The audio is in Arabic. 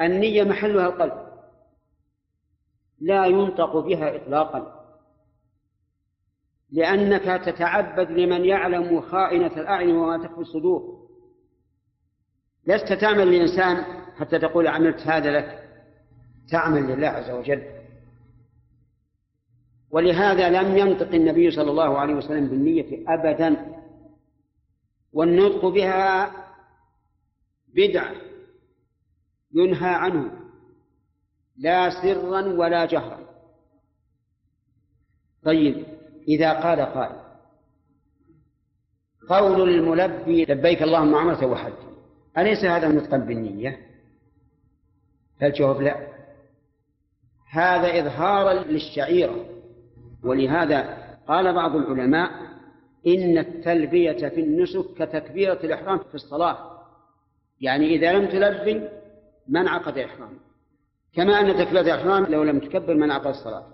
النية محلها القلب. لا ينطق بها إطلاقا. لأنك تتعبد لمن يعلم خائنة الأعين وما تخفي الصدور. لست تعمل لإنسان حتى تقول عملت هذا لك. تعمل لله عز وجل. ولهذا لم ينطق النبي صلى الله عليه وسلم بالنية أبدا. والنطق بها بدعة. ينهى عنه لا سرا ولا جهرا. طيب إذا قال قائل قول الملبي لبيك اللهم عمرة وحج أليس هذا نطقا بالنية؟ فالجواب لا؟ هذا إظهارا للشعيرة ولهذا قال بعض العلماء إن التلبية في النسك كتكبيرة الإحرام في الصلاة. يعني إذا لم تلبي ما انعقد إحرام. كما أن تكبيرة الإحرام لو لم تكبر ما انعقد الصلاة.